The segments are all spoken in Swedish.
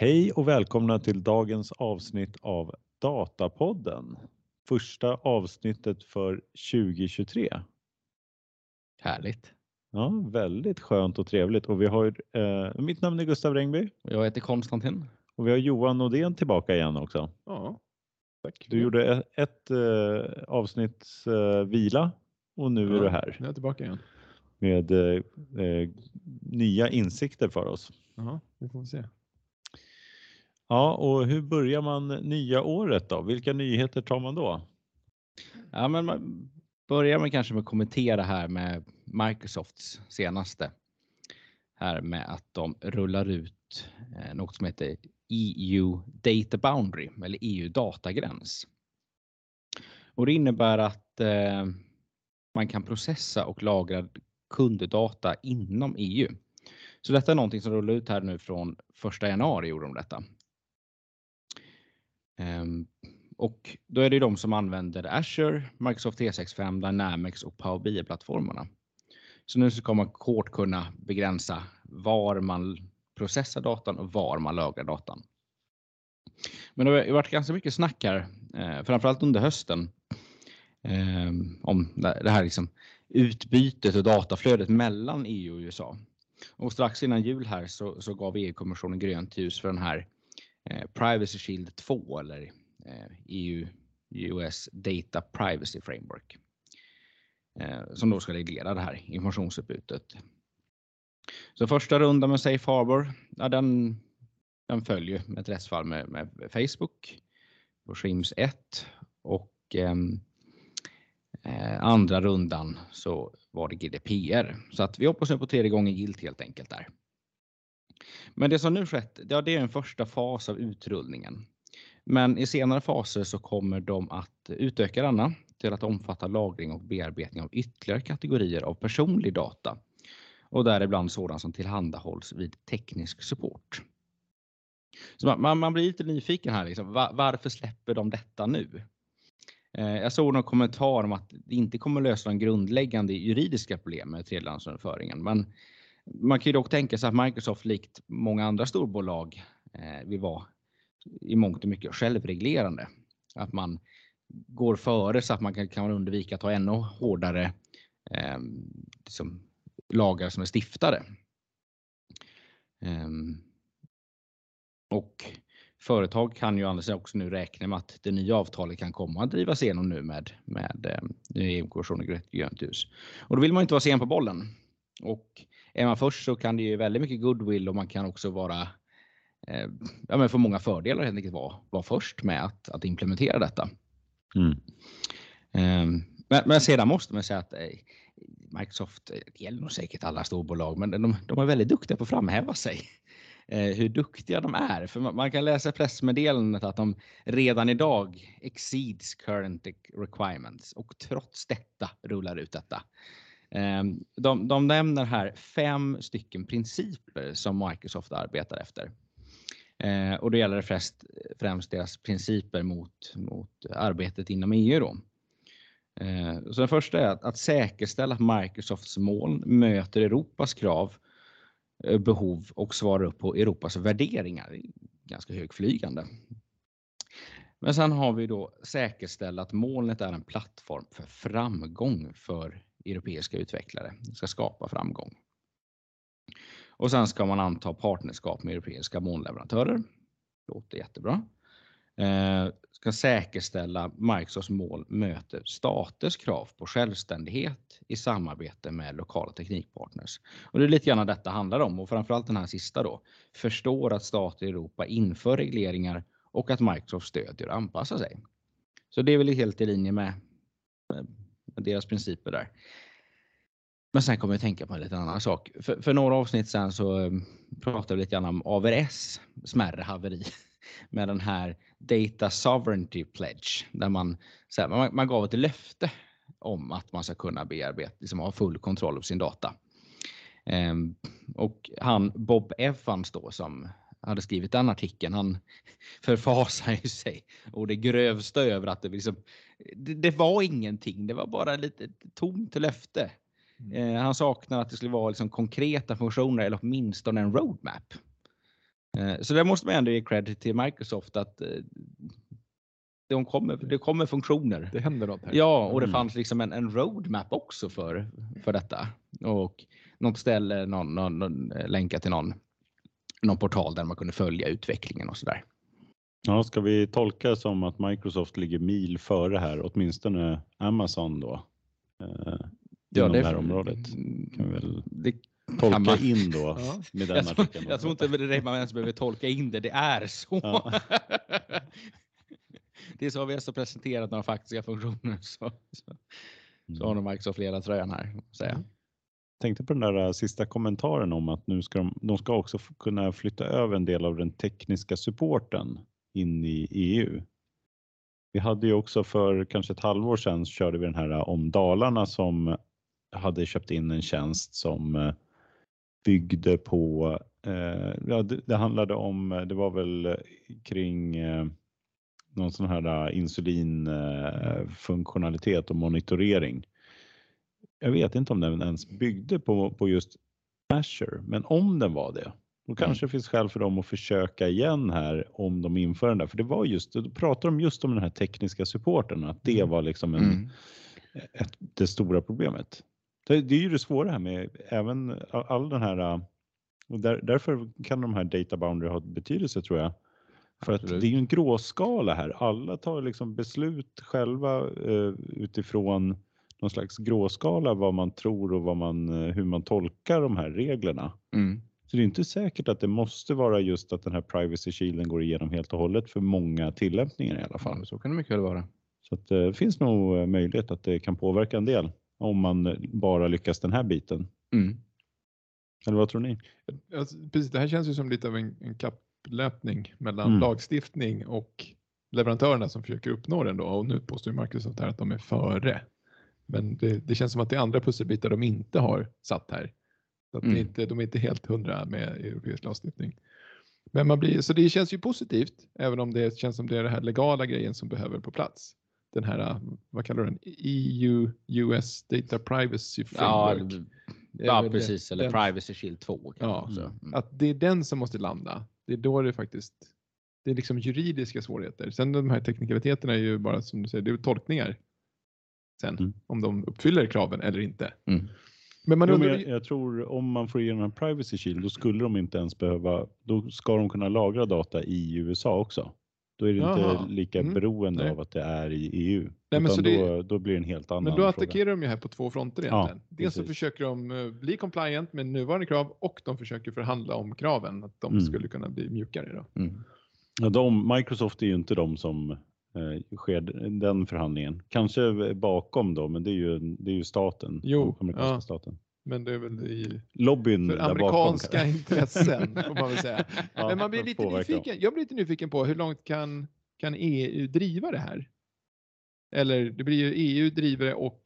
Hej och välkomna till dagens avsnitt av Datapodden. Första avsnittet för 2023. Härligt. Ja, väldigt skönt och trevligt och vi har eh, mitt namn är Gustav Rengby Jag heter Konstantin. och vi har Johan Nordén tillbaka igen också. Ja, tack. Du gjorde ett, ett eh, avsnitts eh, vila och nu är Ja. du här Nu är jag tillbaka igen. med eh, eh, nya insikter för oss. Jaha, vi får se. Ja, och hur börjar man nya året då? Vilka nyheter tar man då? Ja, men man börjar med kanske med att kommentera här med Microsofts senaste. Här med att de rullar ut eh, något som heter EU Data Boundary eller EU datagräns. Och det innebär att eh, man kan processa och lagra kunddata inom EU. Så detta är någonting som rullar ut här nu från 1 januari gjorde de detta. Ehm, och då är det de som använder Azure, Microsoft 365, Dynamics och Power BI-plattformarna. Så nu ska man kort kunna begränsa var man processar datan och var man lagrar datan. Men det har varit ganska mycket snack här, eh, framförallt under hösten, eh, om det här liksom utbytet och dataflödet mellan EU och USA. Och strax innan jul här så, så gav EU-kommissionen grönt ljus för den här eh, Eh, Privacy Shield 2 eller eh, EU US Data Privacy Framework. Eh, som då ska reglera det här informationsutbytet. Så första rundan med Safe Harbor, ja, den, den följer med ett rättsfall med, med Facebook på Schrems 1 och ehm, eh, andra rundan så var det GDPR. Så att vi hoppas nu på tredje gången gilt helt enkelt där. Men det som nu skett, ja, det är en första fas av utrullningen. Men i senare faser så kommer de att utöka denna till att omfatta lagring och bearbetning av ytterligare kategorier av personlig data och däribland sådan som tillhandahålls vid teknisk support. Så man- man, blir lite nyfiken här. Liksom. Varför släpper de detta nu? Eh, Jag såg någon kommentar om att det inte kommer lösa de grundläggande juridiska problem med tredjelandsöverföringen. Men man kan ju dock tänka sig att Microsoft likt många andra storbolag eh, vill vara i mångt och mycket självreglerande. Att man går före så att man kan, kan undvika att ha ännu hårdare eh, liksom, lagar som är stiftade. Eh, och företag kan ju annars också nu räkna med att det nya avtalet kan komma att drivas igenom nu med, med eh, EU-kommissionen grönt ljus. Och då vill man inte vara sen på bollen. Och är man först så kan det ju väldigt mycket goodwill och man kan också vara eh, ja, men få många fördelar helt enkelt vara, vara först med att, att implementera detta. Mm. Ehm, Men, men sedan måste man säga att eh, Microsoft, eh, det gäller nog säkert alla storbolag, men de, de är väldigt duktiga på att framhäva sig. Eh, Hur duktiga de är. För man, man kan läsa pressmeddelandet att de redan idag exceeds current requirements och trots detta rullar ut detta. Ehm, de, de nämner här fem stycken principer som Microsoft arbetar efter. Ehm, och det gäller främst, främst deras principer mot, mot arbetet inom EU. Då. Ehm, så den första är att, att säkerställa att Microsofts mål möter Europas krav, eh, behov och svarar upp på Europas värderingar. Ganska högflygande. Men sen har vi då säkerställa att molnet är en plattform för framgång för europeiska utvecklare. Ska skapa framgång. Och sen ska man anta partnerskap med europeiska molnleverantörer. Låter jättebra. Eh, ska säkerställa Microsofts mål möter staters krav på självständighet i samarbete med lokala teknikpartners. Och det är lite grann detta handlar om och framförallt den här sista då. Förstår att stater i Europa inför regleringar och att Microsoft stödjer och anpassar sig. Så det är väl helt i linje med, med deras principer där. Men sen kommer jag tänka på en liten annan sak. För, för några avsnitt sen så eh, pratade vi lite grann om AVRS smärre haveri med den här Data Sovereignty Pledge där man, så här, man, man gav ett löfte om att man ska kunna bearbeta, liksom ha full kontroll över sin data. Ehm, och han Bob Evans då som hade skrivit den artikeln, han förfasar ju sig och det grövsta över att det, liksom, det, det var ingenting, det var bara lite tomt löfte. Eh, han saknar att det skulle vara liksom konkreta funktioner eller åtminstone en roadmap. Eh, Så där måste man ändå ge cred till Microsoft att eh, de kommer, det kommer funktioner. Det händer något här. Ja, och det Mm. fanns liksom en, en roadmap också för, för detta. Och något ställe, någon, någon, någon eh, länka till någon, någon portal där man kunde följa utvecklingen och sådär. Ja, ska vi tolka det som att Microsoft ligger mil före här, åtminstone Amazon då? Eh, inom det här området. Kan vi väl Det tolka man. in då Ja. med den Jag tror, jag tror inte det är man ens behöver tolka in det, det är så. Ja. det är så vi har så presenterat några faktiska funktioner. Så, så, så har Mm. de Microsoft ledartröjan här. Säga. Tänkte på den där äh, sista kommentaren om att nu ska de, de ska också kunna flytta över en del av den tekniska supporten in i EU. Vi hade ju också för kanske ett halvår sedan så körde vi den här eh, om Dalarna som hade köpt in en tjänst som eh, byggde på, eh, ja det, det handlade om, eh, det var väl kring eh, någon sån här insulinfunktionalitet och monitorering. Jag vet inte om den ens byggde på, på just Azure, men om den var det, då kanske det finns skäl för dem att försöka igen här om de inför den där. För det var just, då pratar de just om den här tekniska supporten, att det var liksom en, Mm. ett, det stora problemet. Det, det är ju det svåra här med även all, all den här, äh, och där, därför kan de här data boundary ha betydelse tror jag. För att Absolut. det är ju en gråskala här. Alla tar liksom beslut själva eh, utifrån någon slags gråskala vad man tror och vad man, eh, hur man tolkar de här reglerna. Mm. Så det är inte säkert att det måste vara just att den här privacy shielden går igenom helt och hållet för många tillämpningar i alla fall. Ja, så kan det mycket väl vara. Så att det finns nog eh, möjlighet att det kan påverka en del om man eh, bara lyckas den här biten. Mm. Eller vad tror ni? Alltså, precis, det här känns ju som lite av en, en kapplöpning mellan Mm. lagstiftning och leverantörerna som försöker uppnå den då. Och nu påstår ju Microsoft här att de är före. Men det, det känns som att det är andra pusselbitar de inte har satt här. Så att Mm. inte, de är inte helt hundra med europeisk lagstiftning. Men man blir, så det känns ju positivt, även om det känns som det är den här legala grejen som behöver på plats. Den här, vad kallar du den? EU, US Data Privacy Ja, Framework. Ja det- precis. Eller den- Privacy Shield 2. kanske Ja, mm. Mm. att det är den som måste landa. Det är då det faktiskt, det är liksom juridiska svårigheter. Sen de här teknikaliteterna är ju bara som du säger, det är tolkningar. Sen Mm. om de uppfyller kraven eller inte. Mm. Men man Jo, undrar, men jag, jag tror om man får igenom en privacy shield då skulle de inte ens behöva, då ska de kunna lagra data i USA också. Då är det Jaha, inte lika mm, beroende nej. av att det är i EU. men utan så det- då, då blir det en helt annan men då fråga. attackerar de ju här på två fronter Ja, egentligen. Dels så precis. försöker de eh, bli compliant med nuvarande krav och de försöker förhandla om kraven. Att de Mm. skulle kunna bli mjukare då. Mm. Ja, de, Microsoft är ju inte de som sker den förhandlingen. Kanske bakom då, men det är ju, det är ju staten. Jo, amerikanska ja. staten. Men det är väl i, Lobbyn för amerikanska bakom. intressen får man väl säga. Ja, Men man blir lite nyfiken. Jag blir lite nyfiken på hur långt kan, kan EU driva det här? Eller det blir ju EU driver det och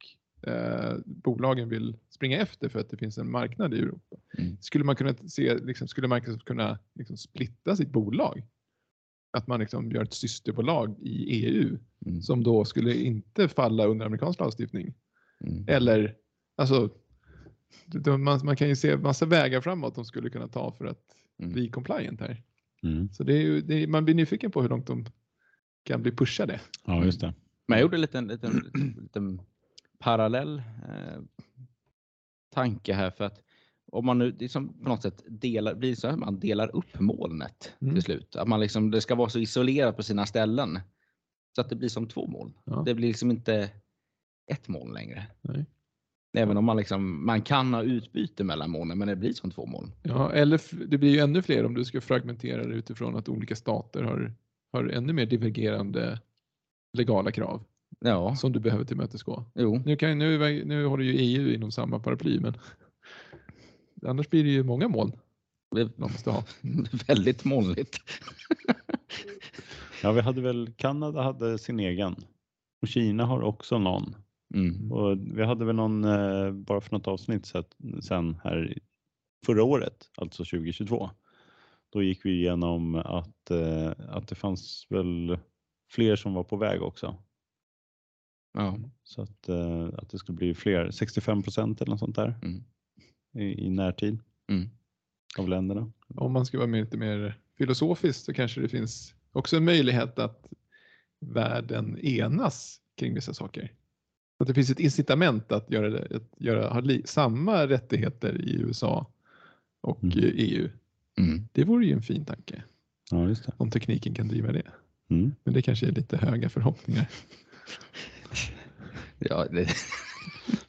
eh, bolagen vill springa efter för att det finns en marknad i Europa. Mm. Skulle man kunna se, liksom, skulle Microsoft kunna liksom, splitta sitt bolag? Att man liksom gör ett systerbolag i EU Mm. som då skulle inte falla under amerikansk lagstiftning. Mm. Eller, alltså, man, man kan ju se massa vägar framåt de skulle kunna ta för att Mm. bli compliant här. Mm. Så det är ju, det är, man blir nyfiken på hur långt de kan bli pushade. Ja, just det. Men jag gjorde en liten, liten, liten, liten parallell eh, tanke här för att om man nu liksom på något sätt delar, blir så att man delar upp molnet Mm. till slut. Att man liksom, det ska vara så isolerat på sina ställen så att det blir som två moln. Ja. Det blir liksom inte ett moln längre. Nej. Även om man, liksom, man kan ha utbyte mellan molnen men det blir som två moln. Ja, eller det blir ju ännu fler om du ska fragmentera det utifrån att olika stater har, har ännu mer divergerande legala krav Ja, som du behöver tillmötesgå. jo. Nu, kan, nu, nu håller ju EU inom samma paraply, men annars blir det ju många moln de måste ha. väldigt molnigt. Ja, vi hade väl, Kanada hade sin egen och Kina har också någon. Mm. Och vi hade väl någon, eh, bara för något avsnitt sen här förra året, alltså 2022. Då gick vi igenom att, eh, att det fanns väl fler som var på väg också. Ja. Så att, eh, att det skulle bli fler, 65 procent eller något sånt där Mm. I, i närtid Mm. av länderna. Om man ska vara lite mer filosofiskt så kanske det finns också en möjlighet att världen enas kring vissa saker. Att det finns ett incitament att göra, det, att göra ha li, samma rättigheter i USA och Mm. EU. Mm. Det vore ju en fin tanke Ja, just det. om tekniken kan driva det. Mm. Men det kanske är lite höga förhoppningar. Ja, det,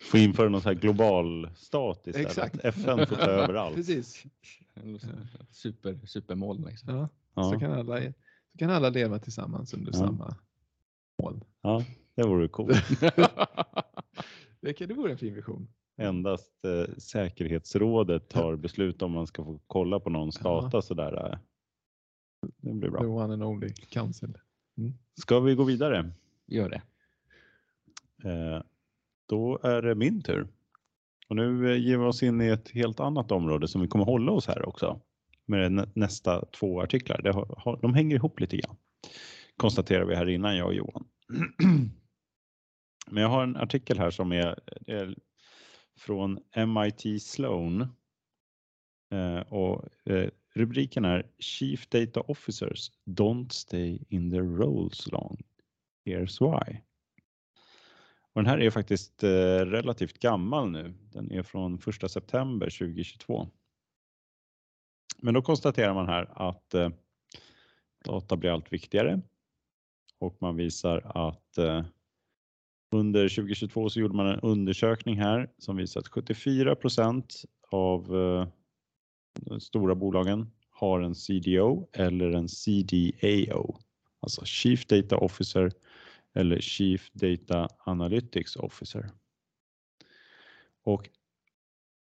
Få införa någon så här global stat istället. Exakt. FN får ta över allt. Precis. super, supermål. Liksom. Ja. Ja, Så, kan alla, så kan alla leva tillsammans under Ja. samma mål. ja, det vore coolt. det, kan, det vore en fin vision. Endast eh, säkerhetsrådet tar beslut om man ska få kolla på någons Ja. data sådär. eh. Det blir The bra. one and only council. Ska vi gå vidare? Gör det. Eh, då är det min tur. Och nu eh, ger vi oss in i ett helt annat område som vi kommer hålla oss här också. Med nästa två artiklar. Det har, har, de hänger ihop lite grann. Konstaterar vi här innan jag och Johan. Men jag har en artikel här som är, är från MIT Sloan. Eh, och eh, rubriken är Chief Data Officers don't stay in their roles long. Here's why. Och den här är faktiskt eh, relativt gammal nu. Den är från 1 september 2022. Men då konstaterar man här att eh, data blir allt viktigare och man visar att eh, under 2022 så gjorde man en undersökning här som visar att 74% av eh, de stora bolagen har en CDO eller en CDAO, alltså Chief Data Officer eller Chief Data Analytics Officer. Och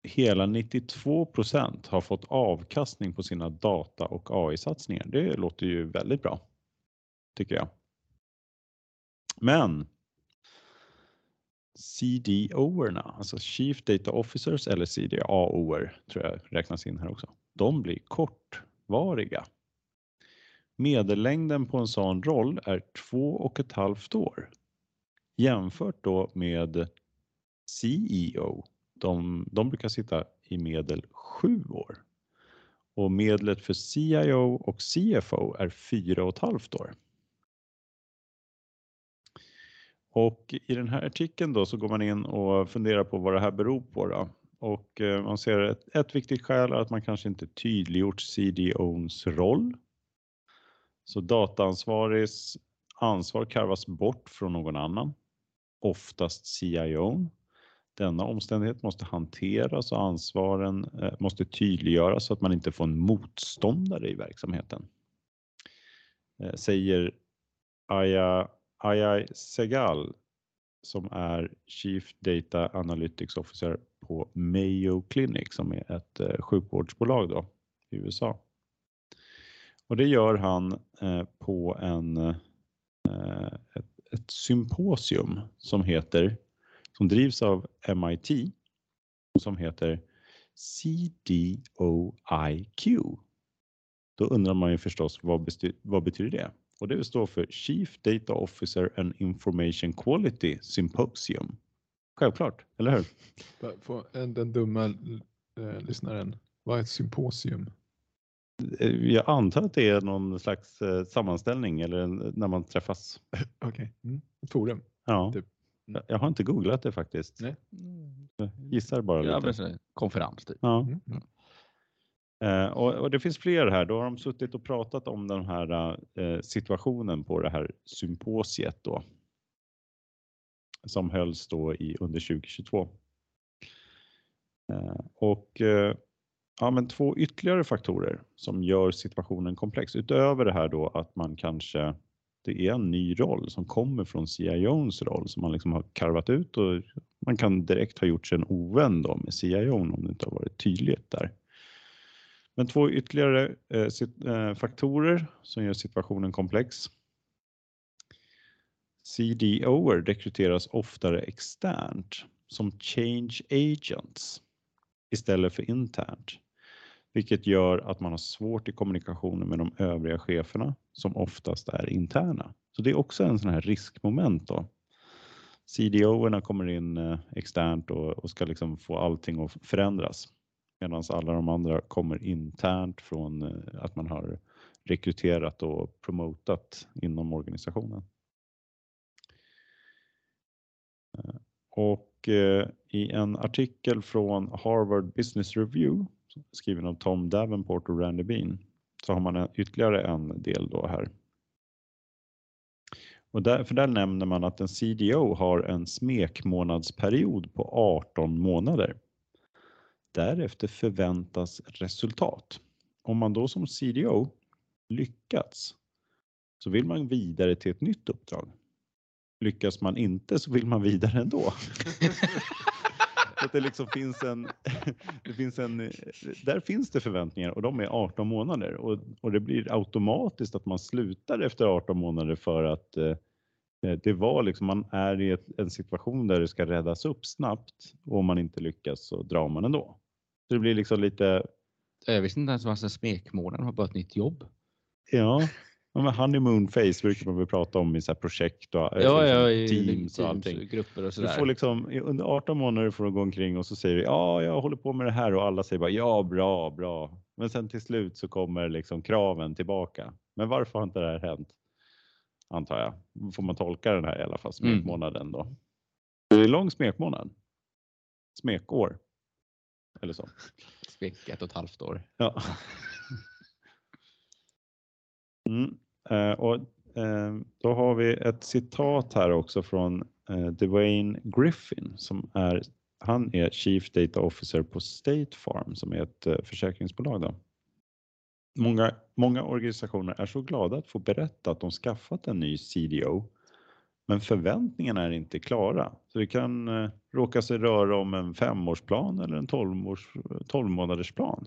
hela 92% har fått avkastning på sina data och AI-satsningar. Det låter ju väldigt bra, tycker jag. Men CDO-erna, alltså Chief Data Officers eller CDAO-er tror jag räknas in här också. De blir kortvariga. Medellängden på en sån roll är två och ett halvt år. Jämfört då med CEO. De, de brukar sitta i medel sju år. Och medlet för CIO och CFO är fyra och ett halvt år. Och i den här artikeln då så går man in och funderar på vad det här beror på. Då. Och eh, man ser ett, ett viktigt skäl är att man kanske inte tydliggjort CDOns roll. Så dataansvarigs ansvar karvas bort från någon annan, oftast CIO. Denna omständighet måste hanteras och ansvaren eh, måste tydliggöras så att man inte får en motståndare i verksamheten. Eh, säger Aya, Aya Segal som är Chief Data Analytics Officer på Mayo Clinic som är ett eh, sjukvårdsbolag då, i USA. Och det gör han eh, på en, eh, ett, ett symposium som heter, som drivs av MIT, som heter CDOIQ. Då undrar man ju förstås vad, bety- vad betyder det? Och det står för Chief Data Officer and Information Quality Symposium. Självklart, eller hur? Den dumma eh, lyssnaren. Vad är ett symposium? Eh, Jag antar att det är någon slags eh, sammanställning eller när man träffas. Okej. Mm. Ett forum. Ja. Typ. Jag- Jag har inte googlat det faktiskt. Nej. Jag gissar bara Ja, lite. men konferens typ. Ja. Mm. Mm. Eh, och, och det finns fler här. Då har de suttit och pratat om den här eh, situationen på det här symposiet då. Som hölls då i under 2022. Eh, och eh, ja, men två ytterligare faktorer som gör situationen komplex utöver det här då att man kanske det är en ny roll som kommer från CIOns roll som man liksom har karvat ut och man kan direkt ha gjort sig en ovän då med CIOn om det inte har varit tydligt där. Men två ytterligare eh, sit, eh, faktorer som gör situationen komplex. CDOer rekryteras oftare externt som change agents istället för internt. Vilket gör att man har svårt i kommunikationen med de övriga cheferna som oftast är interna. Så det är också en sån här riskmoment då. CDO-erna kommer in eh, externt och, och ska liksom få allting att förändras. Medan alla de andra kommer internt från eh, att man har rekryterat och promotat inom organisationen. Eh, och i en artikel från Harvard Business Review skriven av Tom Davenport och Randy Bean så har man ytterligare en del då här. Och där, för där nämner man att en CDO har en smekmånadsperiod på 18 månader. Därefter förväntas resultat. Om man då som CDO lyckats så vill man vidare till ett nytt uppdrag. Lyckas man inte så vill man vidare ändå. att det liksom finns en, det finns en, där finns det förväntningar och de är 18 månader och, och det blir automatiskt att man slutar efter 18 månader för att eh, det var liksom, man är i ett, en situation där det ska räddas upp snabbt och om man inte lyckas så drar man ändå. Så det blir liksom lite. Jag visste inte ens vad en smekmånad har börjat nytt jobb. Ja, Ja, men honeymoon face brukar man väl prata om i så projekt och ja, liksom, ja, i teams och allting. Grupper och sådär. Du får liksom, under 18 månader får du gå omkring och så säger du ja, jag håller på med det här och alla säger bara ja, bra, bra. Men sen till slut så kommer liksom kraven tillbaka. Men varför har inte det här hänt? Antar jag. Får man tolka den här i alla fall mm. smekmånaden mm. då. Det är lång smekmånad. Smekår. Eller så. Smek ett och ett halvt år. Ja. Mm. Eh, och, eh, då har vi ett citat här också från eh, Dwayne Griffin som är han är Chief Data Officer på State Farm som är ett eh, försäkringsbolag. Då. Många, många organisationer är så glada att få berätta att de skaffat en ny CDO men förväntningarna är inte klara. Så det kan eh, råka sig röra om en femårsplan eller en eh, tolvmånadersplan,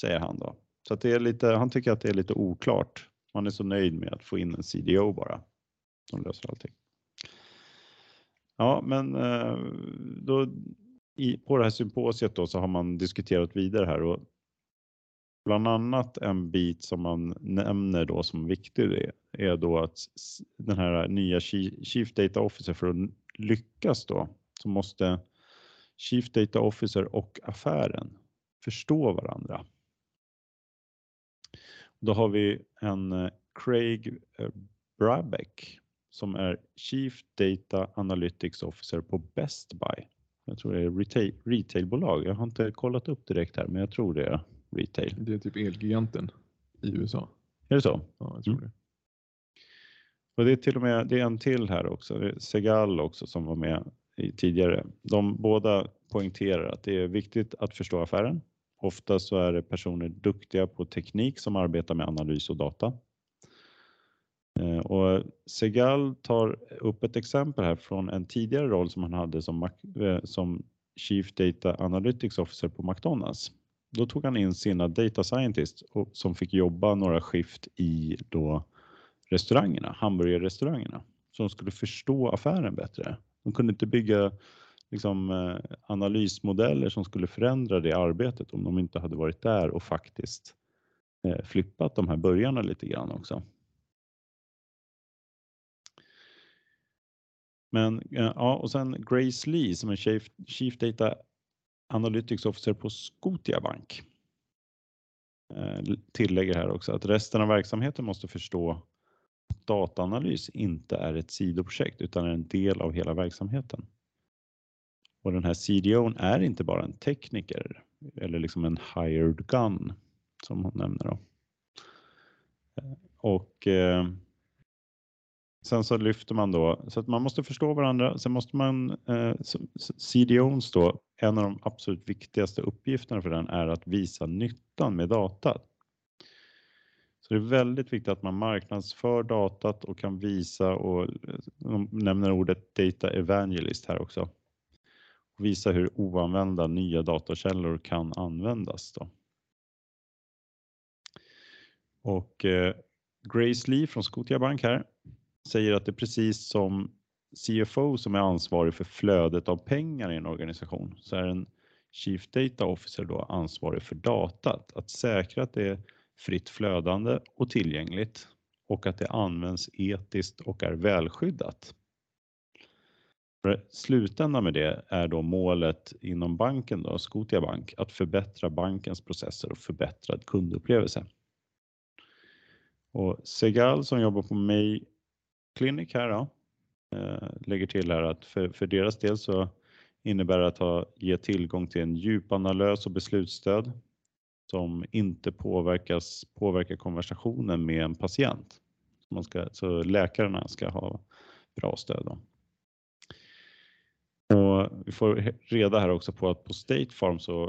Säger han då. Så att det är lite, han tycker att det är lite oklart. Man är så nöjd med att få in en CDO bara. Som löser allting. Ja, men eh, då i, på det här symposiet då så har man diskuterat vidare här och bland annat en bit som man nämner då som viktig är, är då att den här nya Chief Data Officer för att lyckas då så måste Chief Data Officer och affären förstå varandra. Då har vi en eh, Craig eh, Brabeck som är Chief Data Analytics Officer på Best Buy. Jag tror det är retail, retailbolag. Jag har inte kollat upp direkt här, men jag tror det är retail. Det är typ Elgiganten i USA. Är det så? Ja, jag tror mm. det. Och det är till och med det är en till här också. Segal också som var med tidigare. De båda poängterar att det är viktigt att förstå affären Ofta så är det personer duktiga på teknik som arbetar med analys och data. Eh, och Segal tar upp ett exempel här från en tidigare roll som han hade som, eh, som Chief Data Analytics Officer på McDonalds. Då tog han in sina data scientists som fick jobba några skift i då restaurangerna, hamburgerrestaurangerna, som skulle förstå affären bättre. De kunde inte bygga liksom, eh, analysmodeller som skulle förändra det arbetet om de inte hade varit där och faktiskt eh, flippat de här börjarna lite grann också. Men eh, ja, och sen Grace Lee som är Chief, Chief Data Analytics Officer på Scotiabank eh, tillägger här också att resten av verksamheten måste förstå att dataanalys inte är ett sidoprojekt utan är en del av hela verksamheten. Och den här CDOn är inte bara en tekniker eller liksom en hired gun som hon nämner. Då. Eh, och eh, sen så lyfter man då så att man måste förstå varandra. Sen måste man eh, CDOns då en av de absolut viktigaste uppgifterna för den är att visa nyttan med data. Så det är väldigt viktigt att man marknadsför datat och kan visa och eh, de nämner ordet data evangelist här också visa hur oanvända nya datakällor kan användas. Då. Och eh, Grace Lee från Scotiabank här säger att det är precis som CFO som är ansvarig för flödet av pengar i en organisation så är en Chief Data Officer då ansvarig för datat, att säkra att det är fritt flödande och tillgängligt och att det används etiskt och är välskyddat. För Slutändan med det är då målet inom banken, då, Scotia Bank, att förbättra bankens processer och förbättrad kundupplevelse. Och Segal som jobbar på May Clinic här då, eh, lägger till här att för, för deras del så innebär det att ha, ge tillgång till en djupanalys och beslutsstöd som inte påverkas, påverkar konversationen med en patient. Man ska, så läkarna ska ha bra stöd. Då. Och vi får reda här också på att på State Farm så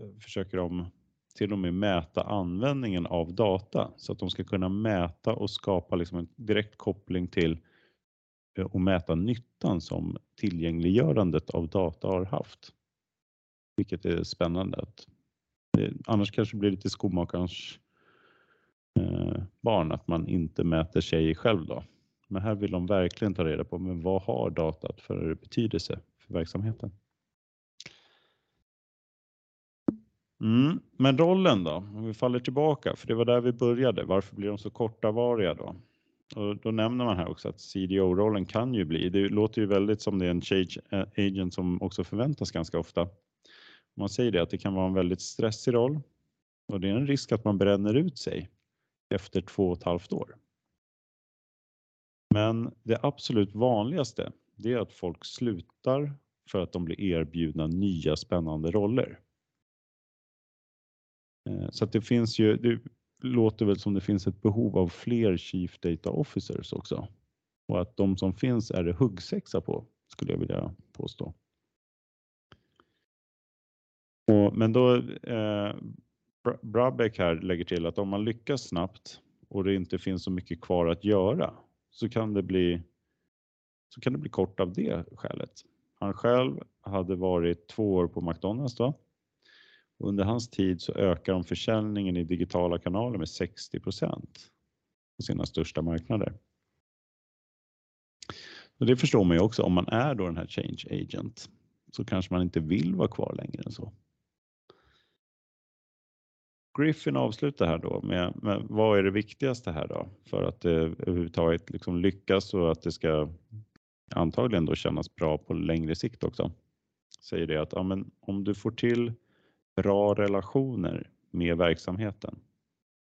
eh, försöker de till och med mäta användningen av data så att de ska kunna mäta och skapa liksom en direkt koppling till eh, och mäta nyttan som tillgängliggörandet av data har haft. Vilket är spännande. Att, eh, annars kanske det blir lite skomakarens eh, barn att man inte mäter sig själv då. Men här vill de verkligen ta reda på men vad har datat för betydelse för verksamheten. Mm, men rollen då, om vi faller tillbaka, för det var där vi började. Varför blir de så kortavariga då? Och då nämner man här också att CDO-rollen kan ju bli, det låter ju väldigt som det är en change eh, agent som också förväntas ganska ofta. Man säger det att det kan vara en väldigt stressig roll och det är en risk att man bränner ut sig efter två och ett halvt år. Men det absolut vanligaste det är att folk slutar för att de blir erbjudna nya spännande roller. Eh, så att det finns ju, det låter väl som det finns ett behov av fler Chief Data Officers också. Och att de som finns är det huggsexa på, skulle jag vilja påstå. Och, men då, eh, Brabeck här lägger till att om man lyckas snabbt och det inte finns så mycket kvar att göra så kan det bli, så kan det bli kort av det skälet. Han själv hade varit två år på McDonalds då. Under hans tid så ökar de försäljningen i digitala kanaler med 60 procent på sina största marknader. Och det förstår man ju också om man är då den här change agent så kanske man inte vill vara kvar längre än så. Griffin avslutar här då med, med vad är det viktigaste här då för att det överhuvudtaget liksom lyckas och att det ska antagligen då kännas bra på längre sikt också. Säger det att ja, men om du får till bra relationer med verksamheten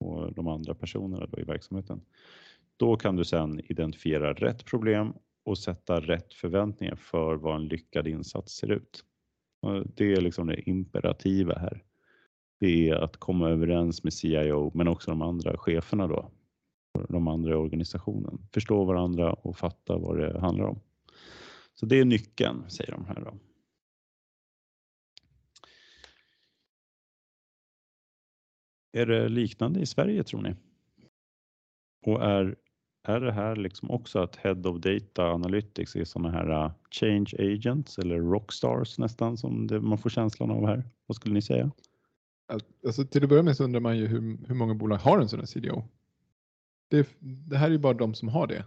och de andra personerna då i verksamheten, då kan du sedan identifiera rätt problem och sätta rätt förväntningar för vad en lyckad insats ser ut. Det är liksom det imperativa här det är att komma överens med CIO men också de andra cheferna då, de andra i organisationen. Förstå varandra och fatta vad det handlar om. Så det är nyckeln, säger de här. Då. Är det liknande i Sverige tror ni? Och är, är det här liksom också att Head of Data Analytics är sådana här uh, change agents eller rockstars nästan som det, man får känslan av här? Vad skulle ni säga? Alltså, till att börja med så undrar man ju hur, hur många bolag har en sån här CDO? Det, det, här är ju bara de som har det.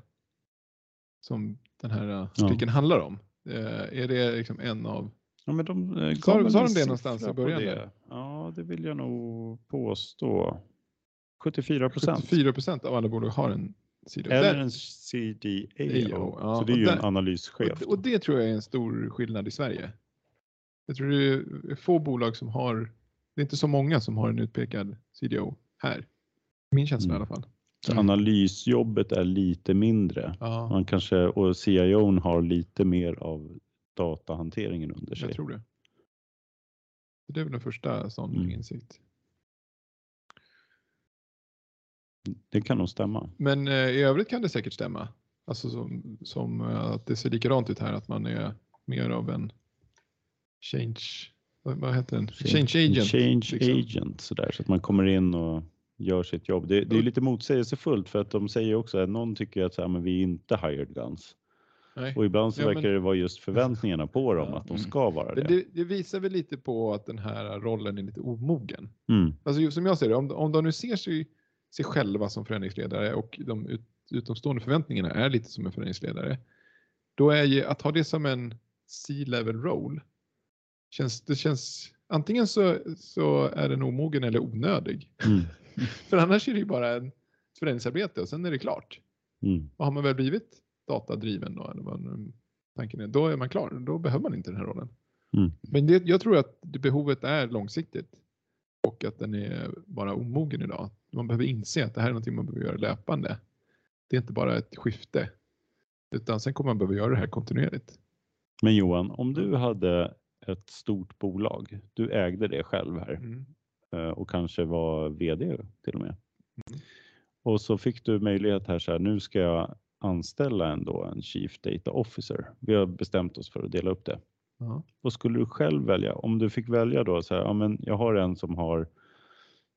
Som den här uh, stycken ja. handlar om. Uh, är det liksom en av... Ja, men de, uh, sa, sa de det någonstans i början? Det. Ja, det vill jag nog påstå. 74 procent. 74 procent av alla bolag har en CDO. Eller en CDAO. Ja, så det är ju där, en analyschef. Och, och det tror jag är en stor skillnad i Sverige. Jag tror det är få bolag som har det är inte så många som har en utpekad CDO här. Min känsla mm. i alla fall. Så analysjobbet är lite mindre. Ja. Man kanske, och CIO har lite mer av datahanteringen under sig. Jag tror det. Det är väl den första sån mm. insikt. Det kan nog stämma. Men eh, i övrigt kan det säkert stämma. Alltså som, som eh, att det ser likadant ut här, att man är mer av en change vad heter den? Change agent. Change liksom. agent sådär så att man kommer in och gör sitt jobb. Det, det är lite motsägelsefullt för att de säger också att någon tycker att så här, men vi är inte hired guns. Nej. Och ibland så ja, verkar men... det vara just förväntningarna på dem att de ska vara det. det. det. visar väl lite på att den här rollen är lite omogen. Mm. Alltså som jag ser det, om, om de nu ser sig, sig själva som förändringsledare och de ut, utomstående förväntningarna är lite som en förändringsledare. Då är ju att ha det som en C-level roll Känns, det känns, antingen så, så är den omogen eller onödig. Mm. För annars är det ju bara ett förändringsarbete och sen är det klart. Mm. Och har man väl blivit datadriven då, eller vad tanken är, då är man klar. Då behöver man inte den här rollen. Mm. Men det, jag tror att behovet är långsiktigt och att den är bara omogen idag. Man behöver inse att det här är någonting man behöver göra löpande. Det är inte bara ett skifte. Utan sen kommer man behöva göra det här kontinuerligt. Men Johan, om du hade ett stort bolag, du ägde det själv här Mm. Eh, och kanske var VD till och med. Mm. Och så fick du möjlighet här så här, nu ska jag anställa ändå en Chief Data Officer. Vi har bestämt oss för att dela upp det. Ja. Vad skulle du själv välja? Om du fick välja då så här, ja men jag har en som har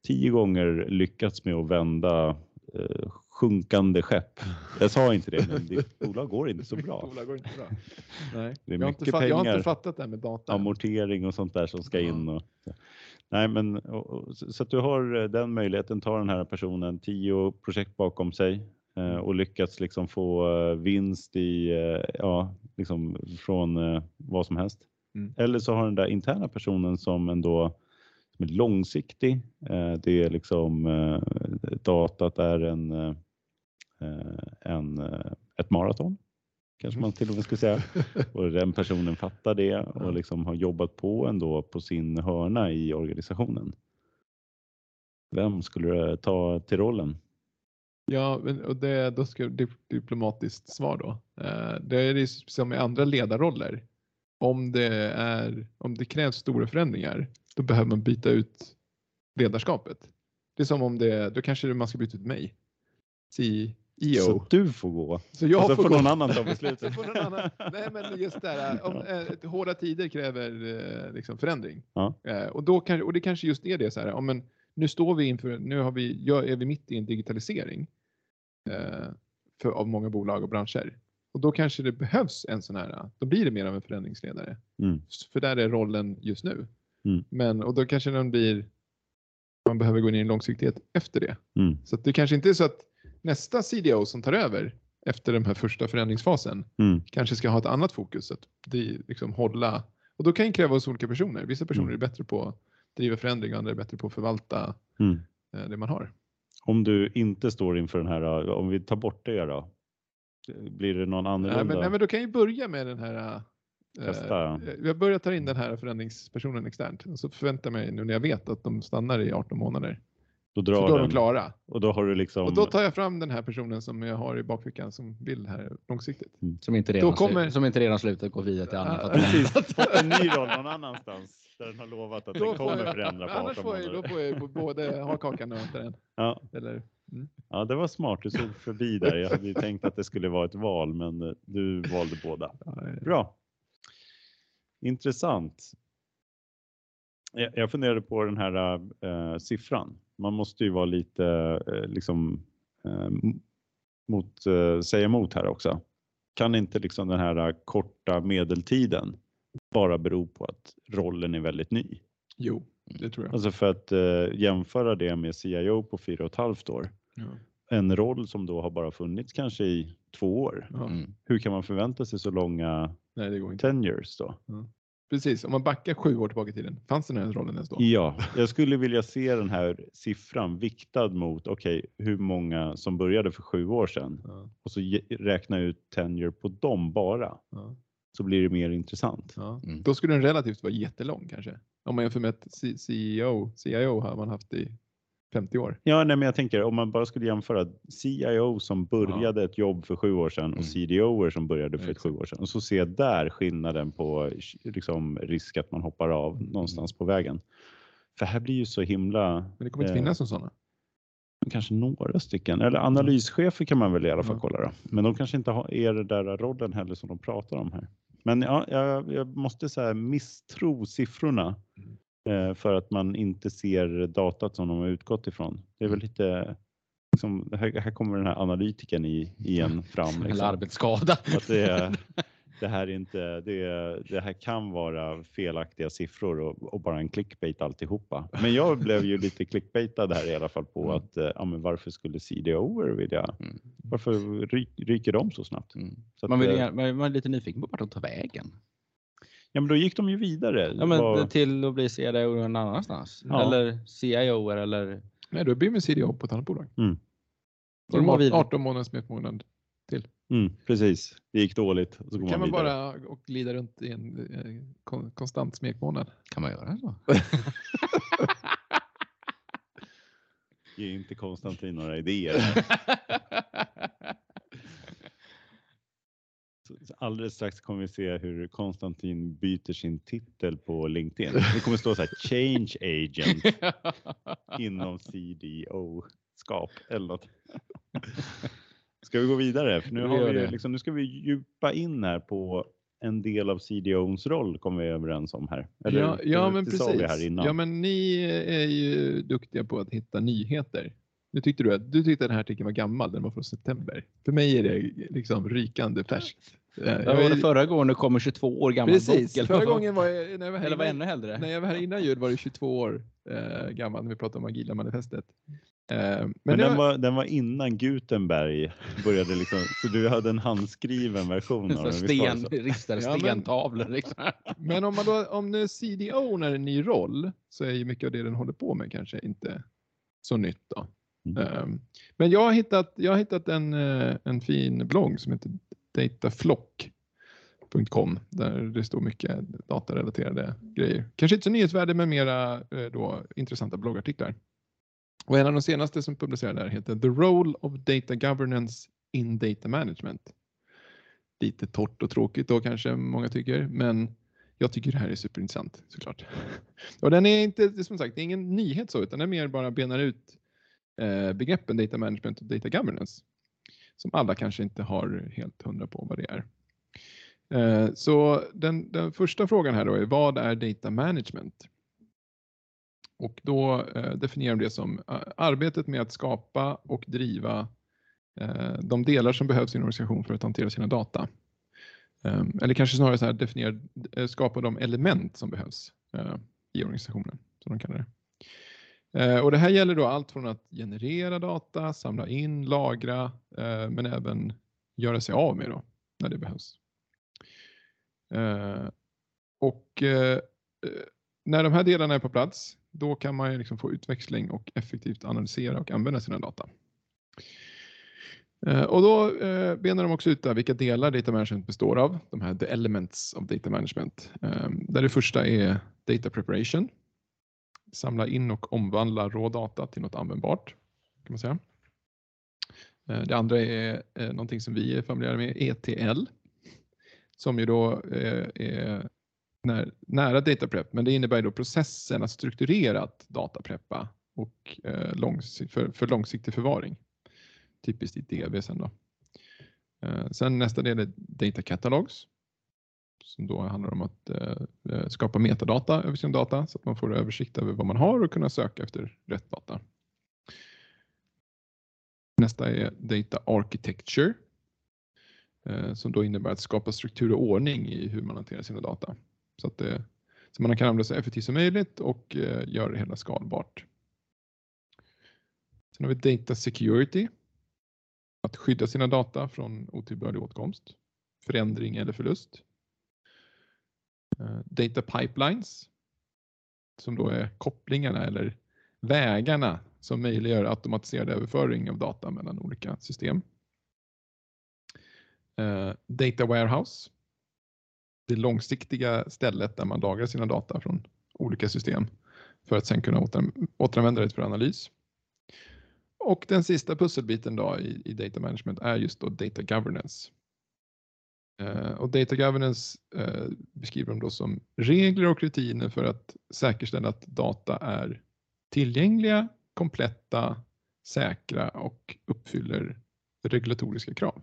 tio gånger lyckats med att vända eh, sjunkande skepp. Jag sa inte det, men ditt bolag går inte så bra. Går inte bra. Nej. Det är jag, har inte mycket fa- jag har pengar. inte fattat det här med data. amortering och sånt där som ska Ja. in. Och, nej, men och, och, så att du har eh, den möjligheten, tar den här personen tio projekt bakom sig eh, och lyckats liksom få eh, vinst i, eh, ja, liksom från eh, vad som helst. Mm. Eller så har den där interna personen som ändå som är långsiktig. Eh, det är liksom datat är en, en, ett maraton. Kanske man till och med skulle säga. Och den personen fattar det och liksom har jobbat på ändå på sin hörna i organisationen. Vem skulle du ta till rollen? Ja, men, och det, då ska det diplomatiskt svar då. Eh, det är det som i andra ledarroller. Om det, är, om det krävs stora förändringar, då behöver man byta ut ledarskapet. Det är som om det, då kanske man ska byta ut mig. CEO. Så du får gå. Så jag och så får får gå. någon annan ta beslutet. nej men just det här, om, eh, hårda tider kräver eh, liksom förändring. Ja. Eh, och, då kan, och det kanske just är det så här, ja, men nu står vi inför, nu har vi, ja, är vi mitt i en digitalisering eh, för, av många bolag och branscher. Och då kanske det behövs en sån här, då blir det mer av en förändringsledare. Mm. För där är rollen just nu. Mm. Men, och då kanske den blir, man behöver gå in i en långsiktighet efter det. Mm. Så att det kanske inte är så att nästa CDO som tar över efter den här första förändringsfasen Mm. kanske ska ha ett annat fokus. Att det, liksom hålla, och då kan det kräva hos olika personer. Vissa personer Mm. är bättre på att driva förändring och andra är bättre på att förvalta Mm. eh, det man har. Om du inte står inför den här, om vi tar bort det då? Blir det någon Nej annorlunda? men, nej, men då kan jag börja med den här eh, Testa. eh, Jag börjar ta in den här förändringspersonen externt och så förväntar jag mig nu när jag vet att de stannar i 18 månader. Då Så drar då är de klara. Och då har du liksom. Och då tar jag fram den här personen som jag har i bakfickan som vill här långsiktigt. Som inte redan, Då kommer- som inte redan slutat gå vidare till annat. Ja, Precis, fått en ny roll någon annanstans där den har lovat att den Då kommer jag, förändra på annars 18 får jag, då får jag både ha kakan och äta den. Ja, Eller, ja, det var smart. Du såg förbi där. Jag hade ju tänkt att det skulle vara ett val, men eh, du valde båda. Bra. Intressant. Jag, funderade på den här eh, siffran. Man måste ju vara lite eh, liksom eh, mot, eh, säga emot här också. Kan inte liksom den här korta medeltiden bara bero på att rollen är väldigt ny? jo, det tror jag. Alltså för att jämföra det med CIO på fyra och ett halvt år. Ja. En roll som då har bara funnits kanske i två år. Ja. Mm. Hur kan man förvänta sig så långa Nej, det går inte. tenures då? Precis, om man backar sju år tillbaka i tiden, fanns den här rollen ens då? Ja, jag skulle vilja se den här siffran viktad mot okej, hur många som började för sju år sedan Ja, och så räkna ut tenure på dem bara ja, så blir det mer intressant. ja. Mm. Då skulle den relativt vara jättelång kanske. Om man jämför med ett CEO, CIO har man haft i 50 år. Ja, nej, men jag tänker om man bara skulle jämföra CIO som började ett jobb för sju år sedan Mm. och CDOer som började för ett sju år sedan och så se där skillnaden på liksom, risk att man hoppar av Mm. någonstans på vägen. För här blir ju så himla, Men det kommer inte Eh, finnas som sådana. kanske några stycken, eller analyschefer kan man väl i alla fall Ja. kolla då. Men de kanske inte har, är det där rollen heller som de pratar om här. Men ja, jag, jag måste säga misstro siffrorna Mm. Eh, för att man inte ser datat som de har utgått ifrån. Det är väl lite, liksom, här, här kommer den här analytiken i, igen fram. Eller Liksom. arbetsskada. Att det, det, här är inte, det, det här kan vara felaktiga siffror och, och bara en clickbait alltihopa. Men jag blev ju lite clickbaitad här i alla fall på Mm. att eh, ja, men varför skulle CDOer vilja, Mm. varför ry, ryker de så snabbt? Mm. Så att, Man, vill, eh, man man är lite nyfiken på vart de tar vägen. Ja, men då gick de ju vidare. Ja, men Vad- Till att bli CDO någon annanstans. Ja. Eller CIO eller Nej, då blir man CDO på ett annat bolag. Mm. Går de vidare. 18 månaders smekmånad. mm, precis, det gick dåligt. Och så går kan man man bara och glida runt i en eh, kon, konstant smekmånad. kan man göra så? Ge inte Konstantin några idéer. Alldeles strax kommer vi se hur Konstantin byter sin titel på LinkedIn. Det kommer stå så här change agent inom CDO-skap eller något. Ska vi gå vidare? För nu, har vi, liksom, nu ska vi djupa in här på en del av CDOns roll kommer vi överens om här. Eller, ja, ja, men vi här precis. innan. Ja, men ni är ju duktiga på att hitta nyheter. Nu tyckte du att du tyckte att den här artikeln var gammal, den var från september. För mig är det liksom rykande färskt. Eh, Ja, jag var är- det förra gången det kommer 22 år gammal Precis, bok? eller förra gången var jag, när jag var här Eller var innan, ännu hellre? när jag var här innan jul var det 22 år eh, gammal när vi pratade om agila manifestet. Eh, men Men den, var, var, den var innan Gutenberg började liksom, så du hade en handskriven version av den. sten, Ja, men- stentavlor. Liksom. men om, man då, om nu CDO är en ny roll så är ju mycket av det den håller på med kanske inte så nytt. Då. Mm. Ehm, men jag har hittat, jag har hittat en, eh, en fin blogg som heter dataflock.com där det står mycket datarelaterade grejer. Kanske inte så nyhetsvärde men mera eh, då, intressanta bloggartiklar. Och en av de senaste som publicerade där heter The Role of Data Governance in Data Management. Lite torrt och tråkigt då kanske många tycker, men jag tycker det här är superintressant såklart. Och den är inte, som sagt, det är ingen nyhet så, utan den är mer bara benar ut eh, Eh, begreppen data management och data governance. Som alla kanske inte har helt hundra på vad det är. Eh, så den, den första frågan här då är vad är data management? Och då eh, definierar de det som eh, arbetet med att skapa och driva eh, de delar som behövs i en organisation för att hantera sina data. Eh, eller kanske snarare så här definiera, eh, skapa de element som behövs eh, i organisationen, som de kallar det. Eh, Och det här gäller då allt från att generera data, samla in, lagra, eh, men även göra sig av med då, när det behövs. Eh, Och eh, eh när de här delarna är på plats, då kan man ju liksom få utväxling och effektivt analysera och använda sina data. Eh, och då eh, benar de också ut där vilka delar data management består av, de här the elements of data management. Där det första är data preparation, samla in och omvandla rådata till något användbart. kan man säga. Eh, det andra är eh, någonting som vi är familjära med, ETL, som ju då eh, är nära data prep, men det innebär då processen att strukturerat datapreppa och för, långsiktig förvaring. Typiskt i DB sen då. Sen nästa del är data catalogs som då handlar om att eh, eh skapa metadata över sin data så att man får översikt över vad man har och kunna söka efter rätt data. Nästa är data architecture eh, som då innebär att skapa struktur och ordning i hur man hanterar sina data så att det, så man kan använda så effektivt som möjligt och eh, göra det hela skalbart. Sen har vi data security. Att skydda sina data från otillbörlig åtkomst, förändring eller förlust. Eh, data pipelines som då är kopplingarna eller vägarna som möjliggör automatiserad överföring av data mellan olika system. Eh, data warehouse. Det långsiktiga stället där man lagrar sina data från olika system för att sen kunna återanvända det för analys. Och den sista pusselbiten då i, i data management är just då data governance. Eh, och data governance eh, beskriver de då som regler och rutiner för att säkerställa att data är tillgängliga, kompletta, säkra och uppfyller regulatoriska krav.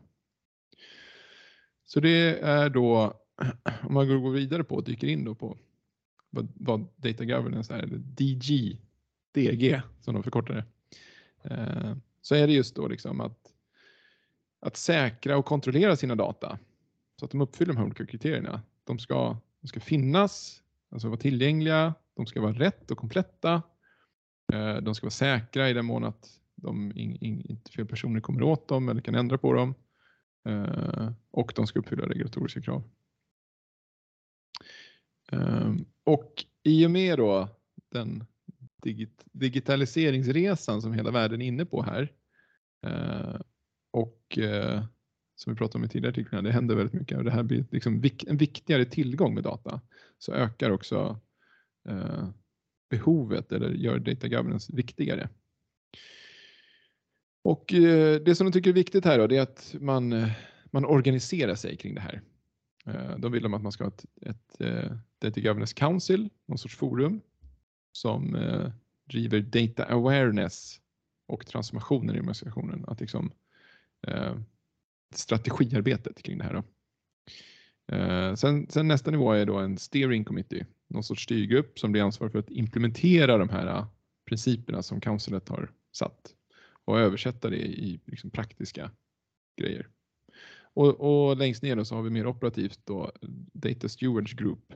Så det är då, om man går vidare på och dyker in då på vad, vad data governance är, eller DG, DG som de förkortar det, eh, så är det just då liksom att, att säkra och kontrollera sina data så att de uppfyller de här olika kriterierna. De ska, de ska finnas, alltså vara tillgängliga, de ska vara rätt och kompletta, eh, de ska vara säkra i den mån att de, in, in, inte fel personer kommer åt dem eller kan ändra på dem eh, och de ska uppfylla regulatoriska krav. Ehm, och i och med då den digit, digitaliseringsresan som hela världen är inne på här eh, och som vi pratade om i tidigare artiklarna, det händer väldigt mycket och det här blir liksom vik, en viktigare tillgång med data så ökar också eh, behovet eller gör data governance viktigare. Och eh, det som de tycker är viktigt här då, det är att man, man organiserar sig kring det här. Eh, då vill de att man ska ha ett, ett eh, Data Governance Council, någon sorts forum som eh, driver data awareness och transformationer i organisationen. Att liksom, eh, strategiarbetet kring det här. Då. Eh, sen, sen nästa nivå är då en steering committee, någon sorts styrgrupp som blir ansvarig för att implementera de här eh, principerna som councilet har satt och översätta det i liksom praktiska grejer. Och, och längst ner då så har vi mer operativt då Data Stewards Group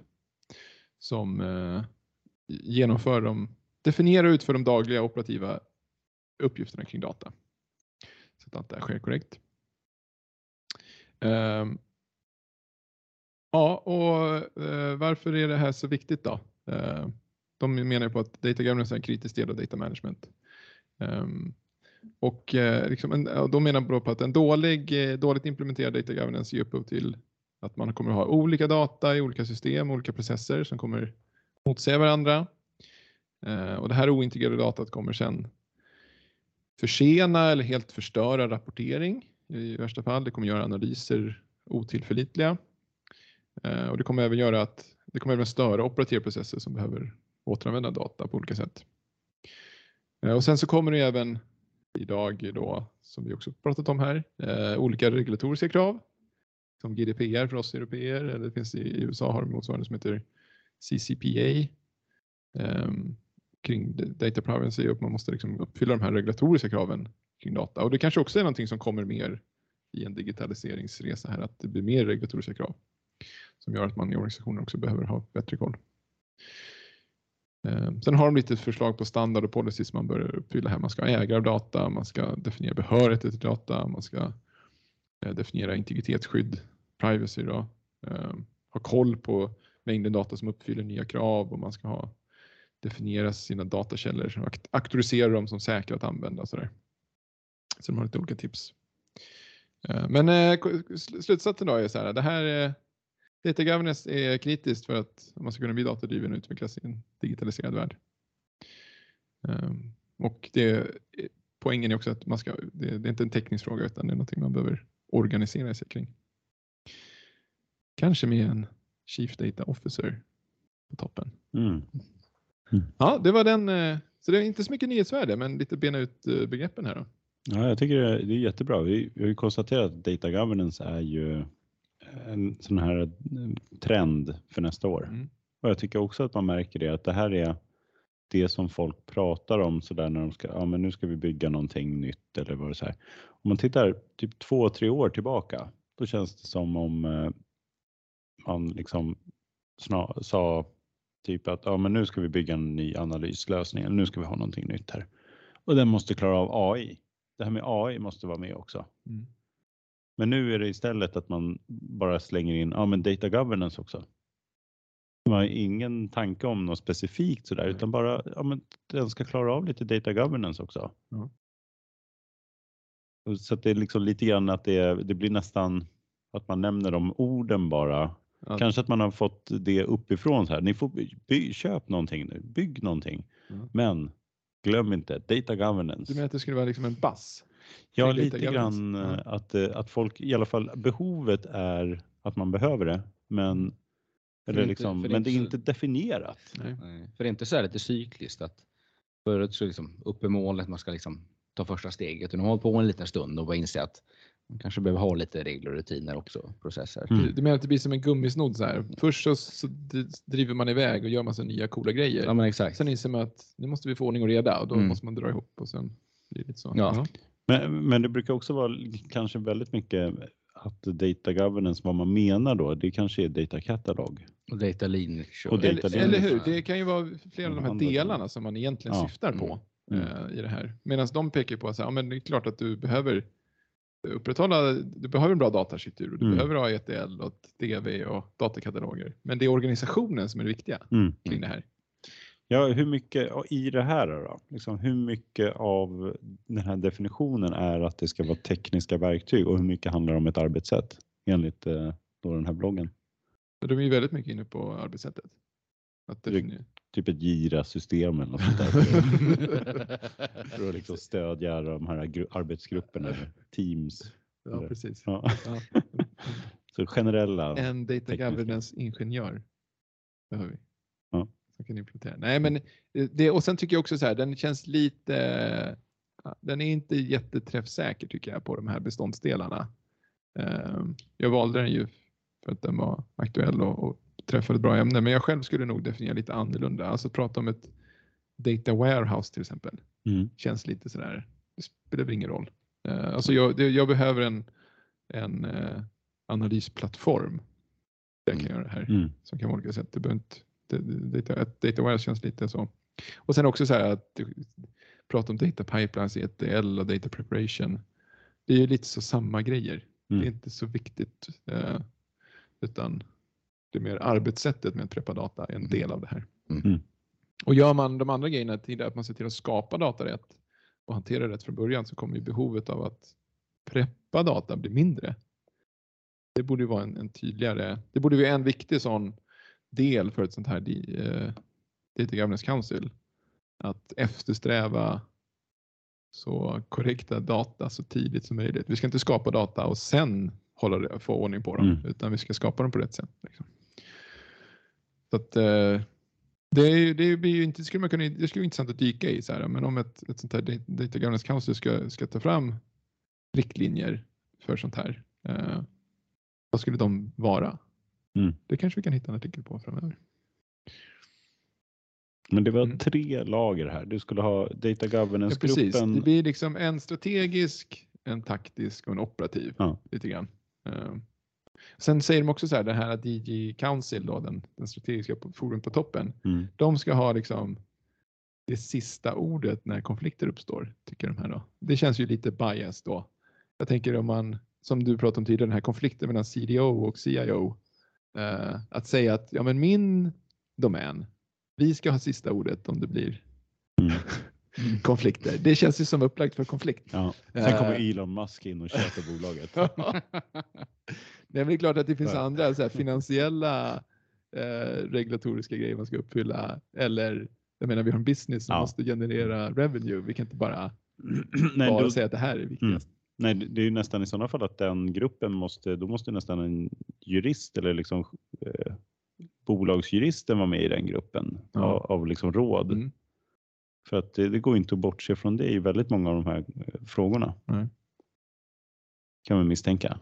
som eh, genomför de, definierar ut för de dagliga operativa uppgifterna kring data. Så att allt det här sker korrekt. Ehm, ja, och eh, varför är det här så viktigt då? Eh, de menar ju på att data governance är en kritisk del av data management. Ehm, och eh, liksom en, och de menar på att en dålig, eh, dåligt implementerad data governance ger upphov till att man kommer att ha olika data i olika system, olika processer som kommer motsäga varandra. Eh, och det här ointegrerade datat kommer sen försena eller helt förstöra rapportering i värsta fall. Det kommer göra analyser otillförlitliga. Eh, och det kommer även göra att det kommer även störa operativa processer som behöver återanvända data på olika sätt. Eh, och sen så kommer det även idag då, som vi också pratat om här, eh, olika regulatoriska krav som GDPR för oss europeer eller det finns i, USA har de motsvarande som heter CCPA ehm, kring data privacy och man måste liksom uppfylla de här regulatoriska kraven kring data och det kanske också är någonting som kommer mer i en digitaliseringsresa här att det blir mer regulatoriska krav som gör att man i organisationen också behöver ha bättre koll. Ehm, sen har de lite förslag på standard och policies man bör uppfylla här. Man ska ha ägare av data, man ska definiera behörighet till data, man ska eh, definiera integritetsskydd, privacy då, ehm, ha koll på mängden data som uppfyller nya krav och man ska ha definiera sina datakällor, auktorisera dem som säkra att använda och sådär. Så de har lite olika tips. Eh, Men eh, slutsatsen då är så här, det här är Data governance är kritiskt för att man ska kunna bli datadriven och utvecklas i en digitaliserad värld. Ehm, Och det, poängen är också att man ska, det, det är inte en teknisk fråga utan det är någonting man behöver organisera sig kring. Kanske med en Chief Data Officer på toppen. Mm. Ja, det var den. eh, Så det är inte så mycket nyhetsvärde, men lite bena ut eh, begreppen här då. Ja, jag tycker det är, jättebra. Vi, vi har ju konstaterat att data governance är ju en sån här eh, trend för nästa år. Mm. Och jag tycker också att man märker det att det här är det som folk pratar om så där när de ska, ja men nu ska vi bygga någonting nytt eller vad det är. Om man tittar typ två, tre år tillbaka, då känns det som om eh, man liksom snar, sa typ att ja men nu ska vi bygga en ny analyslösning eller nu ska vi ha någonting nytt här. Och den måste klara av AI. Det här med AI måste vara med också. Mm. Men nu är det istället att man bara slänger in ja, men data governance också. Man har ingen tanke om något specifikt sådär Nej. utan bara ja, men den ska klara av lite data governance också. Och Så att det är liksom lite grann att det, det blir nästan att man nämner de orden bara. Ja. Kanske att man har fått det uppifrån så här. Ni får by, köp någonting nu, bygg någonting. Ja. Men glöm inte data governance. Du menar att det skulle vara liksom en bass? Ja, lite grann eh, att, eh, att folk, i alla fall behovet är att man behöver det, men, eller inte- liksom, för det är men det är inte så- definierat. Nej. Nej, För det är inte så här lite cykliskt att förut så liksom upp i målet, man ska liksom ta första steget och nu har man hållit på en liten stund och bara inse att man kanske behöver ha lite regler och rutiner också, processer. Mm. Du, du menar att det blir som en gummisnodd så här? Först så, så driver man iväg och gör massa nya coola grejer. Ja men exakt. Sen inser man att nu måste vi få ordning och reda och då Mm. måste man dra ihop och sen blir det lite så. Ja. Men, men det brukar också vara kanske väldigt mycket att data governance, vad man menar då, det kanske är data catalog. Och data lineage. Och data Eller, eller hur? Det kan ju vara flera av de här delarna som man egentligen Ja. syftar på Mm. eh, i det här. Medan de pekar på att ja, men det är klart att du behöver upprätthålla, du behöver en bra dataarkitektur och du Mm. behöver ha ETL och DV och datakataloger. Men det är organisationen som är det viktiga Mm. kring det här. Ja, hur mycket i det här då? Liksom, hur mycket av den här definitionen är att det ska vara tekniska verktyg och hur mycket handlar om ett arbetssätt enligt eh, då den här bloggen? De är ju väldigt mycket inne på arbetssättet. Att definiera. Typ ett gira-system eller något sånt där. För, att liksom stödja de här gru- arbetsgrupperna, teams. Ja, precis. Ja. Ja. Så generella. En data tekniska. governance-ingenjör behöver vi. Ja. Som kan implementera. Nej, men eh, det, och sen tycker jag också så här, den känns lite, den är inte jätteträffsäker tycker jag på de här beståndsdelarna. Ehm, Jag valde den ju för att den var aktuell och, och träffade ett bra ämne, men jag själv skulle nog definiera lite annorlunda. Alltså prata om ett data warehouse till exempel. Mm. Känns lite sådär, det spelar ingen roll. Eh, Alltså jag, det- jag behöver en, en eh, analysplattform. där Jag kan göra det här Mm. som kan vara olika sätt. Det behöver inte, det, data, data warehouse känns lite så. Och sen också så här att prata om data pipelines, ETL och data preparation. Det är ju lite så samma grejer. Det är Mm. inte så viktigt. Eh, utan det är mer arbetssättet med att preppa data är en del av det här. Mm. Och gör man de andra grejerna till att man ser till att skapa data rätt och hantera rätt från början så kommer ju behovet av att preppa data bli mindre. Det borde ju vara en, en tydligare, det borde vara en viktig sån del för ett sånt här eh, Data Governance Council. Att eftersträva så korrekta data så tidigt som möjligt. Vi ska inte skapa data och sen hålla det, få ordning på dem, Mm. utan vi ska skapa dem på rätt sätt. Liksom. Så att, eh, det, är, det blir ju inte, skulle man kunna, det skulle vara intressant att dyka i, så här, men om ett, ett sånt här Data- Governance Council ska, ska ta fram riktlinjer för sånt här, eh, vad skulle de vara? Mm. Det kanske vi kan hitta en artikel på framöver. Men det var Mm. tre lager här. Du skulle ha Data Ja. Governance-gruppen. Det blir liksom en strategisk, en taktisk och en operativ. Ja. Lite grann. Eh, Sen säger de också så här, den här DG Council, då, den, den strategiska forum på toppen, Mm. de ska ha liksom det sista ordet när konflikter uppstår, tycker de här då. Det känns ju lite bias då. Jag tänker om man, som du pratade om tidigare, den här konflikten mellan CDO och CIO. eh, att säga att ja, men min domän, vi ska ha sista ordet om det blir Mm. konflikter. Det känns ju som upplagt för konflikt. Ja. Sen kommer Eh. Elon Musk in och köper bolaget. Det är klart att det finns andra så här, finansiella eh, regulatoriska grejer man ska uppfylla. Eller jag menar, vi har en business som Ja. måste generera revenue. Vi kan inte bara, Nej, bara då, säga att det här är viktigast. nej, det är ju nästan i sådana fall att den gruppen måste, då måste nästan en jurist eller liksom eh, bolagsjuristen vara med i den gruppen Ja. av, av liksom råd. Mm. För att det, det går inte att bortse från det i väldigt många av de här eh, frågorna. Nej. Kan man misstänka.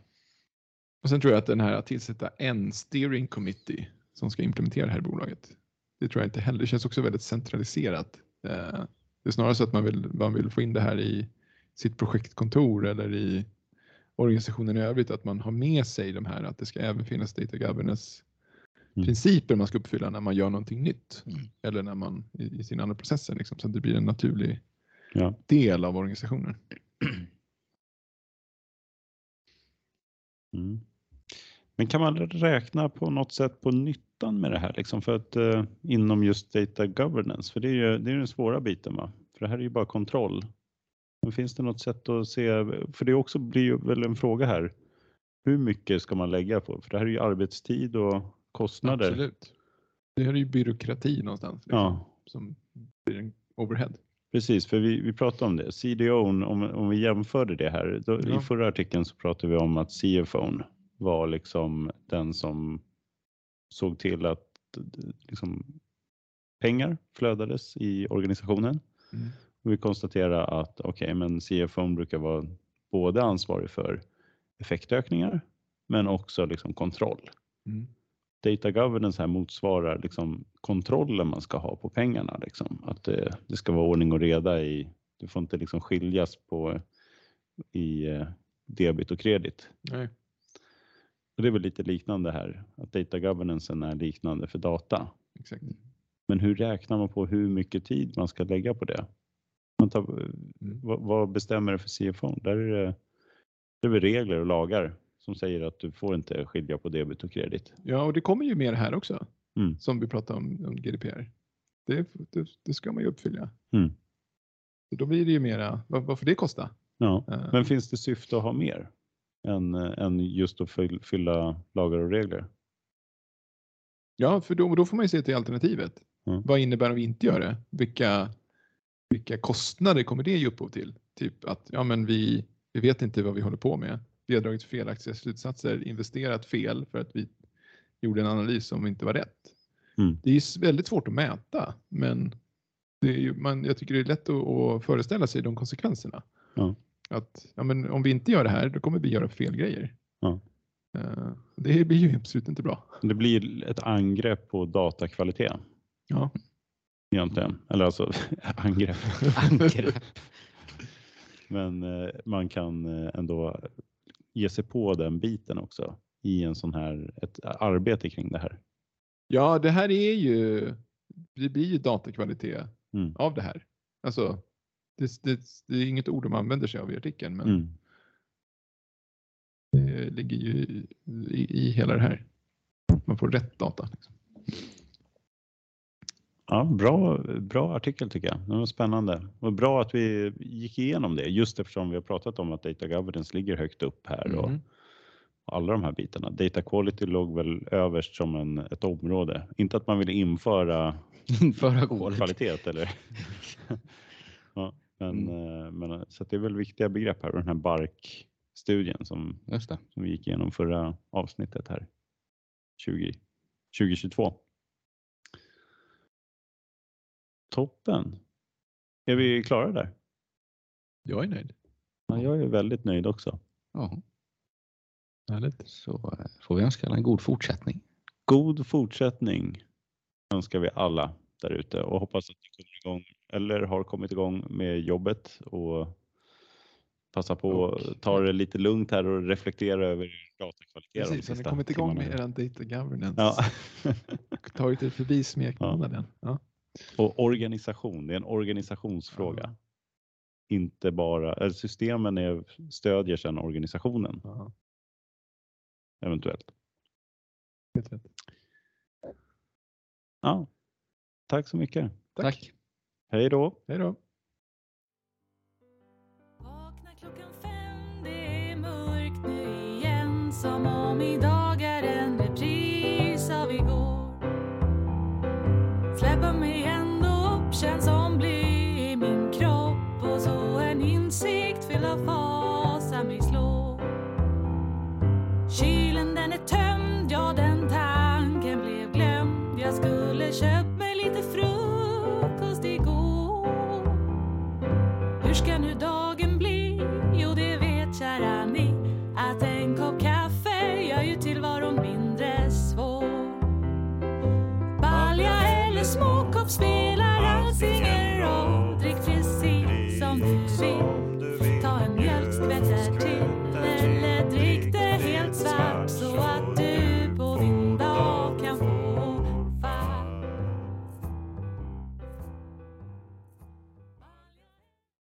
Och sen tror jag att den här att tillsätta en steering committee som ska implementera det här bolaget. Det tror jag inte heller. Det känns också väldigt centraliserat. Eh, det är snarare så att man vill, man vill få in det här i sitt projektkontor eller i organisationen i övrigt, att man har med sig de här, att det ska även finnas data governance Mm. principer man ska uppfylla när man gör någonting nytt Mm. eller när man i, i sina andra processer, liksom, så att det blir en naturlig Ja. del av organisationen. Mm. Men kan man räkna på något sätt på nyttan med det här liksom för att eh, inom just data governance? För det är ju det är den svåra biten va? För det här är ju bara kontroll. Men finns det något sätt att se? För det också blir ju väl en fråga här. Hur mycket ska man lägga på? För det här är ju arbetstid och kostnader. Absolut. Det här är ju byråkrati någonstans liksom, Ja, som blir en overhead. precis. För vi, vi pratade om det. CDO, om, om vi jämförde det här. Då, Ja. I förra artikeln så pratade vi om att CFO var liksom den som såg till att liksom, pengar flödades i organisationen. Mm. Och vi konstaterar att okej, men CFO brukar vara både ansvarig för effektökningar men också liksom kontroll. Mm. Data governance här motsvarar liksom kontrollen man ska ha på pengarna. Liksom. Att det, det ska vara ordning och reda i, det får inte liksom skiljas på i eh, debit och kredit. Nej. Och det är väl lite liknande här, att data governance är liknande för data. Exakt. Men hur räknar man på hur mycket tid man ska lägga på det? Man tar, Mm. vad, vad bestämmer det för CFO? Där är det, det är väl regler och lagar som säger att du får inte skilja på debit och kredit. Ja, och det kommer ju mer här också, Mm. som vi pratade om, om GDPR. Det, det, det ska man ju uppfylla. Mm. Så då blir det ju mera, vad, vad får det kosta? Ja. Eh, Men finns det syfte att ha mer än, än just att fyll- fylla lagar och regler? Ja, för då, då får man ju se till alternativet. Mm. Vad innebär om vi inte gör det? Vilka, vilka kostnader kommer det ge upphov till? Typ att ja, men vi, vi vet inte vad vi håller på med. Vi har dragit felaktiga slutsatser, investerat fel för att vi gjorde en analys som inte var rätt. Mm. Det är ju väldigt svårt att mäta, men det är ju, man, jag tycker det är lätt att, att föreställa sig de konsekvenserna. Ja. Att ja, men om vi inte gör det här, då kommer vi göra fel grejer. Ja. Eh, Det blir ju absolut inte bra. Det blir ett angrepp på datakvalitet Ja. egentligen. Eller alltså angrepp. Angrepp. Men eh, man kan eh, ändå ge sig på den biten också i en sån här, ett arbete kring det här. Ja, det här är ju, det blir ju datakvalitet Mm. av det här. Alltså, det, det, det är inget ord de använder sig av i artikeln, men Mm. det ligger ju i, i, i hela det här. Man får rätt data. Liksom. Ja, bra, bra artikel tycker jag. Det var spännande och bra att vi gick igenom det just eftersom vi har pratat om att data governance ligger högt upp här och Mhm. alla de här bitarna. Data quality låg väl överst som en, ett område. Inte att man ville införa Införa quality. okvalitet eller? ja, men, eh, men så att det är väl viktiga begrepp här och den här BARC-studien som, som vi gick igenom förra avsnittet här 20, 2022. Toppen. Är vi klara där? Jag är nöjd. Ja, jag är väldigt nöjd också. Ja, Härligt. så eh, får vi önska alla en god fortsättning. God fortsättning önskar vi alla där ute och hoppas att ni kommer igång eller har kommit igång med jobbet och passa på Och- att ta det lite lugnt här och reflektera över datakvalitet. Precis, har ni kommit igång med er data governance? Ja. Tagit er förbi smekmånaden? Ja. och organisation, det är en organisationsfråga. Ja. Inte bara, eller systemen är, stödjer sedan organisationen Ja. eventuellt. Ja. Tack så mycket. Tack. Hej då. Hej då. Vakna klockan fem, det är mörkt nu igen Som om idag helps me.